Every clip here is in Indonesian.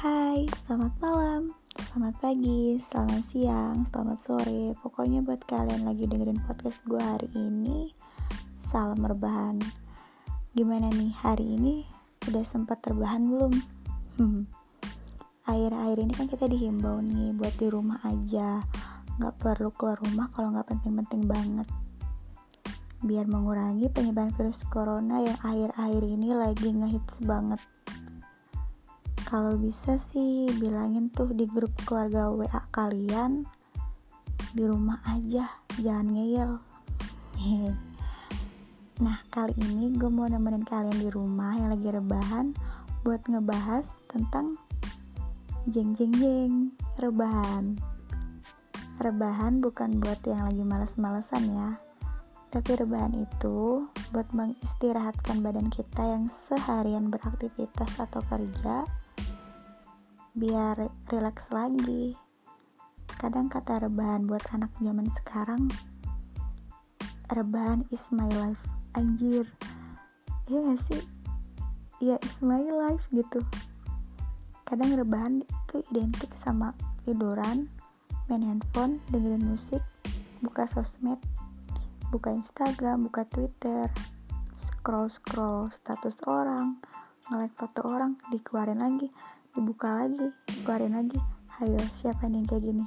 Hai, selamat malam, selamat pagi, selamat siang, selamat sore. Pokoknya buat kalian lagi dengerin podcast gue hari ini Salam rebahan. Gimana nih, hari ini udah sempat terbahan belum? Hmm. Akhir-akhir ini kan kita dihimbau nih buat di rumah aja. Gak perlu keluar rumah kalau gak penting-penting banget. Biar mengurangi penyebaran virus corona yang akhir-akhir ini lagi ngehits banget kalau bisa sih bilangin tuh di grup keluarga WA kalian di rumah aja jangan ngeyel. Nah kali ini gue mau nemenin kalian di rumah yang lagi rebahan buat ngebahas tentang jeng jeng jeng rebahan. Rebahan bukan buat yang lagi males-malesan ya tapi rebahan itu buat mengistirahatkan badan kita yang seharian beraktivitas atau kerja biar rileks lagi. Kadang kata rebahan buat anak zaman sekarang rebahan is my life anjir. Iya gak sih? Ya is my life gitu. Kadang rebahan itu identik sama tiduran main handphone dengerin musik buka sosmed buka instagram buka twitter scroll scroll status orang nge-like foto orang dikeluarin lagi dibuka lagi keluarin lagi. Ayo siapa nih yang kayak gini?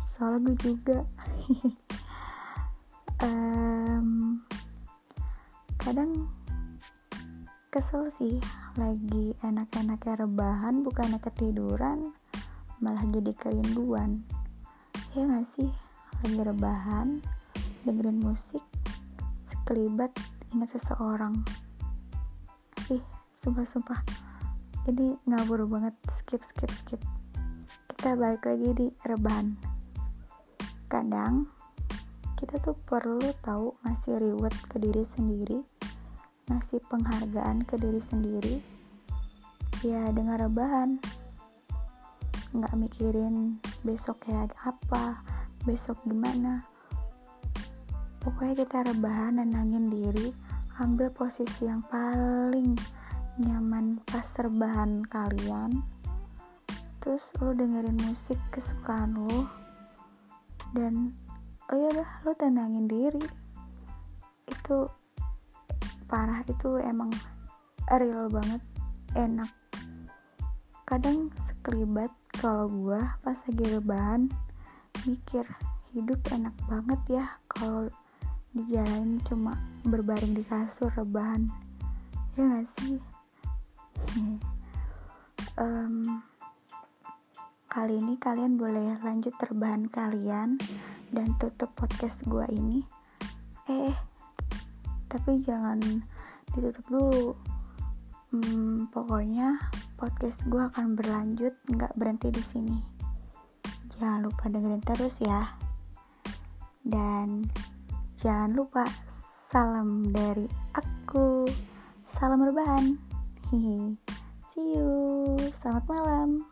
Soalnya gue juga. Um, kadang kesel sih. Lagi enak-enaknya rebahan bukannya ketiduran malah jadi kerinduan. Ya gak sih? Lagi rebahan dengerin musik sekelibat ingat seseorang. Ih sumpah-sumpah ini ngabur banget skip skip skip. Kita balik lagi di rebahan. Kadang kita tuh perlu tahu ngasih reward ke diri sendiri ngasih penghargaan ke diri sendiri. Ya dengan rebahan. Nggak mikirin besok kayak apa besok gimana. Pokoknya kita rebahan nenangin diri ambil posisi yang paling nyaman pas terbahan kalian. Terus lo dengerin musik kesukaan lo dan oh ya udah lo tenangin diri. Itu parah itu emang real banget enak. Kadang sekelibat kalau gua pas lagi rebahan mikir hidup enak banget ya kalau dijalanin cuma berbaring di kasur rebahan. Ya gak sih um, kali ini kalian boleh lanjut terbahan kalian dan tutup podcast gue ini. Eh tapi jangan ditutup dulu. Hmm, pokoknya podcast gue akan berlanjut nggak berhenti di sini. Jangan lupa dengerin terus ya. Dan jangan lupa salam dari aku. Salam rebahan. See you. Selamat malam.